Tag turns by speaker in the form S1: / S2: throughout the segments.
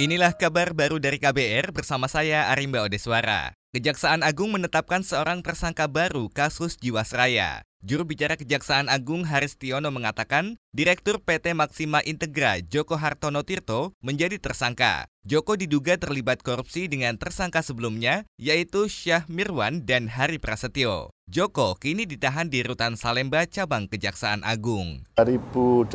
S1: Inilah kabar baru dari KBR bersama saya Arimba Odeswara. Kejaksaan Agung menetapkan seorang tersangka baru kasus Jiwasraya. Juru bicara Kejaksaan Agung Haris Tiono mengatakan, Direktur PT Maksima Integra Joko Hartono Tirto menjadi tersangka. Joko diduga terlibat korupsi dengan tersangka sebelumnya, yaitu Syah Mirwan dan Hari Prasetyo. Joko kini ditahan di Rutan Salemba Cabang Kejaksaan Agung.
S2: 2008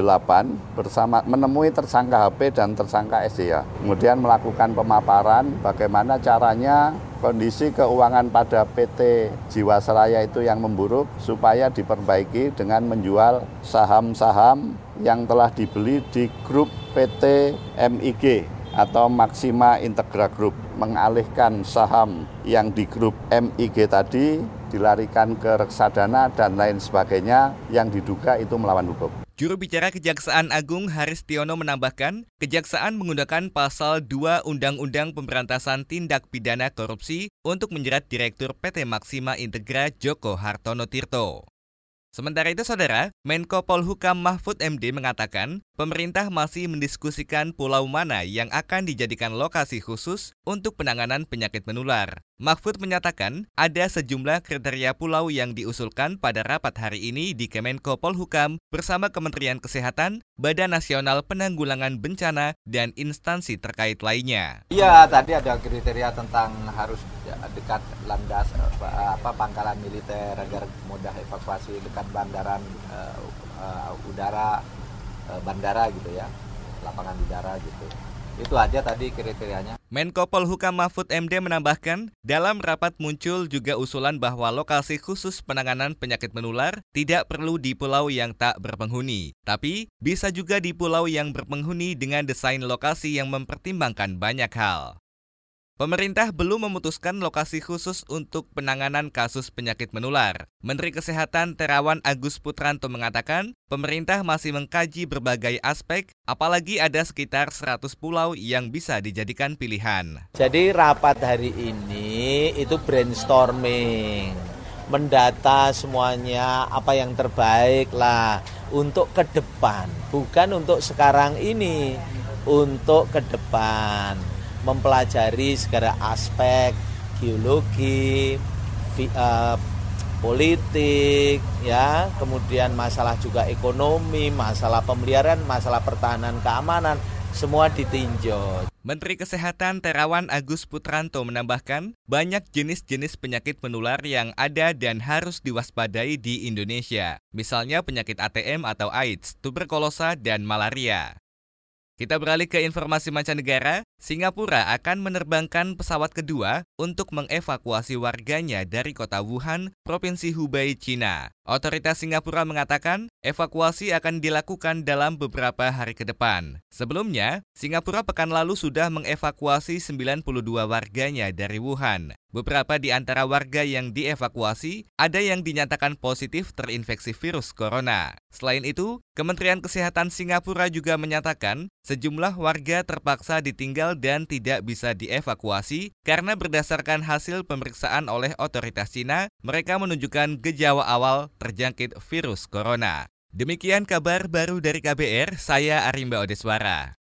S2: bersama menemui tersangka HP dan tersangka SDA. Kemudian melakukan pemaparan bagaimana caranya kondisi keuangan pada PT Jiwasraya itu yang memburuk supaya diperbaiki dengan menjual saham-saham yang telah dibeli di grup PT MIG atau Maxima Integra Group mengalihkan saham yang di grup MIG tadi dilarikan ke reksadana dan lain sebagainya yang diduga itu melawan hukum.
S1: Juru bicara Kejaksaan Agung Haris Tiono menambahkan, Kejaksaan menggunakan pasal 2 Undang-Undang Pemberantasan Tindak Pidana Korupsi untuk menjerat Direktur PT Maxima Integra Joko Hartono Tirto. Sementara itu, saudara, Menko Polhukam Mahfud MD mengatakan pemerintah masih mendiskusikan pulau mana yang akan dijadikan lokasi khusus untuk penanganan penyakit menular. Mahfud menyatakan ada sejumlah kriteria pulau yang diusulkan pada rapat hari ini di Kemenko Polhukam bersama Kementerian Kesehatan, Badan Nasional Penanggulangan Bencana, dan instansi terkait lainnya.
S3: Iya, tadi ada kriteria tentang harus dekat landas apa pangkalan militer agar mudah evakuasi dekat bandaran uh, uh, udara uh, bandara gitu ya, lapangan udara gitu itu aja tadi kriterianya.
S1: Menko Polhukam Mahfud MD menambahkan, dalam rapat muncul juga usulan bahwa lokasi khusus penanganan penyakit menular tidak perlu di pulau yang tak berpenghuni, tapi bisa juga di pulau yang berpenghuni dengan desain lokasi yang mempertimbangkan banyak hal. Pemerintah belum memutuskan lokasi khusus untuk penanganan kasus penyakit menular. Menteri Kesehatan Terawan Agus Putranto mengatakan, pemerintah masih mengkaji berbagai aspek, apalagi ada sekitar 100 pulau yang bisa dijadikan pilihan.
S3: Jadi rapat hari ini itu brainstorming, mendata semuanya apa yang terbaik lah untuk ke depan, bukan untuk sekarang ini, untuk ke depan mempelajari segala aspek geologi, vi, uh, politik, ya, kemudian masalah juga ekonomi, masalah pemeliharaan, masalah pertahanan keamanan, semua ditinjau.
S1: Menteri Kesehatan Terawan Agus Putranto menambahkan, banyak jenis-jenis penyakit menular yang ada dan harus diwaspadai di Indonesia. Misalnya penyakit ATM atau AIDS, tuberkulosa, dan malaria. Kita beralih ke informasi mancanegara. Singapura akan menerbangkan pesawat kedua untuk mengevakuasi warganya dari kota Wuhan, Provinsi Hubei, China. Otoritas Singapura mengatakan evakuasi akan dilakukan dalam beberapa hari ke depan. Sebelumnya, Singapura pekan lalu sudah mengevakuasi 92 warganya dari Wuhan. Beberapa di antara warga yang dievakuasi ada yang dinyatakan positif terinfeksi virus corona. Selain itu, Kementerian Kesehatan Singapura juga menyatakan sejumlah warga terpaksa ditinggal dan tidak bisa dievakuasi karena berdasarkan hasil pemeriksaan oleh otoritas Cina, mereka menunjukkan gejala awal terjangkit virus corona. Demikian kabar baru dari KBR, saya Arimba Odeswara.